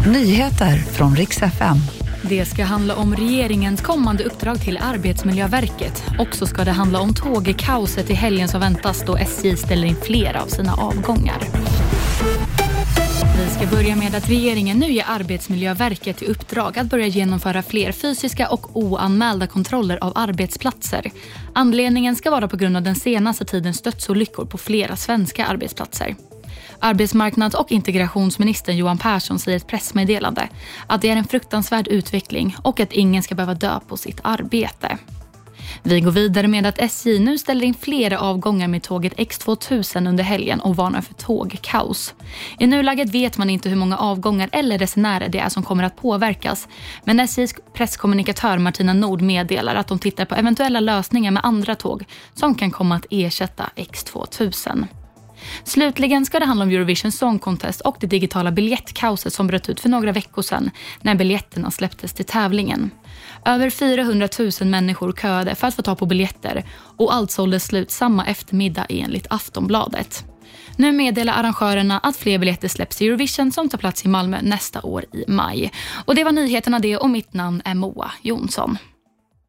Nyheter från riks FM. Det ska handla om regeringens kommande uppdrag till Arbetsmiljöverket. Och så ska det handla om tågkaoset i helgen som väntas då SJ ställer in flera av sina avgångar. Vi ska börja med att regeringen nu ger Arbetsmiljöverket i uppdrag att börja genomföra fler fysiska och oanmälda kontroller av arbetsplatser. Anledningen ska vara på grund av den senaste tidens dödsolyckor på flera svenska arbetsplatser. Arbetsmarknads och integrationsministern Johan Persson säger i ett pressmeddelande att det är en fruktansvärd utveckling och att ingen ska behöva dö på sitt arbete. Vi går vidare med att SJ nu ställer in flera avgångar med tåget X2000 under helgen och varnar för tågkaos. I nuläget vet man inte hur många avgångar eller resenärer det är som kommer att påverkas. Men SJs presskommunikatör Martina Nord meddelar att de tittar på eventuella lösningar med andra tåg som kan komma att ersätta X2000. Slutligen ska det handla om Eurovision Song Contest och det digitala biljettkaoset som bröt ut för några veckor sedan när biljetterna släpptes till tävlingen. Över 400 000 människor köade för att få ta på biljetter och allt såldes slut samma eftermiddag enligt Aftonbladet. Nu meddelar arrangörerna att fler biljetter släpps i Eurovision som tar plats i Malmö nästa år i maj. Och Det var nyheterna det och mitt namn är Moa Jonsson.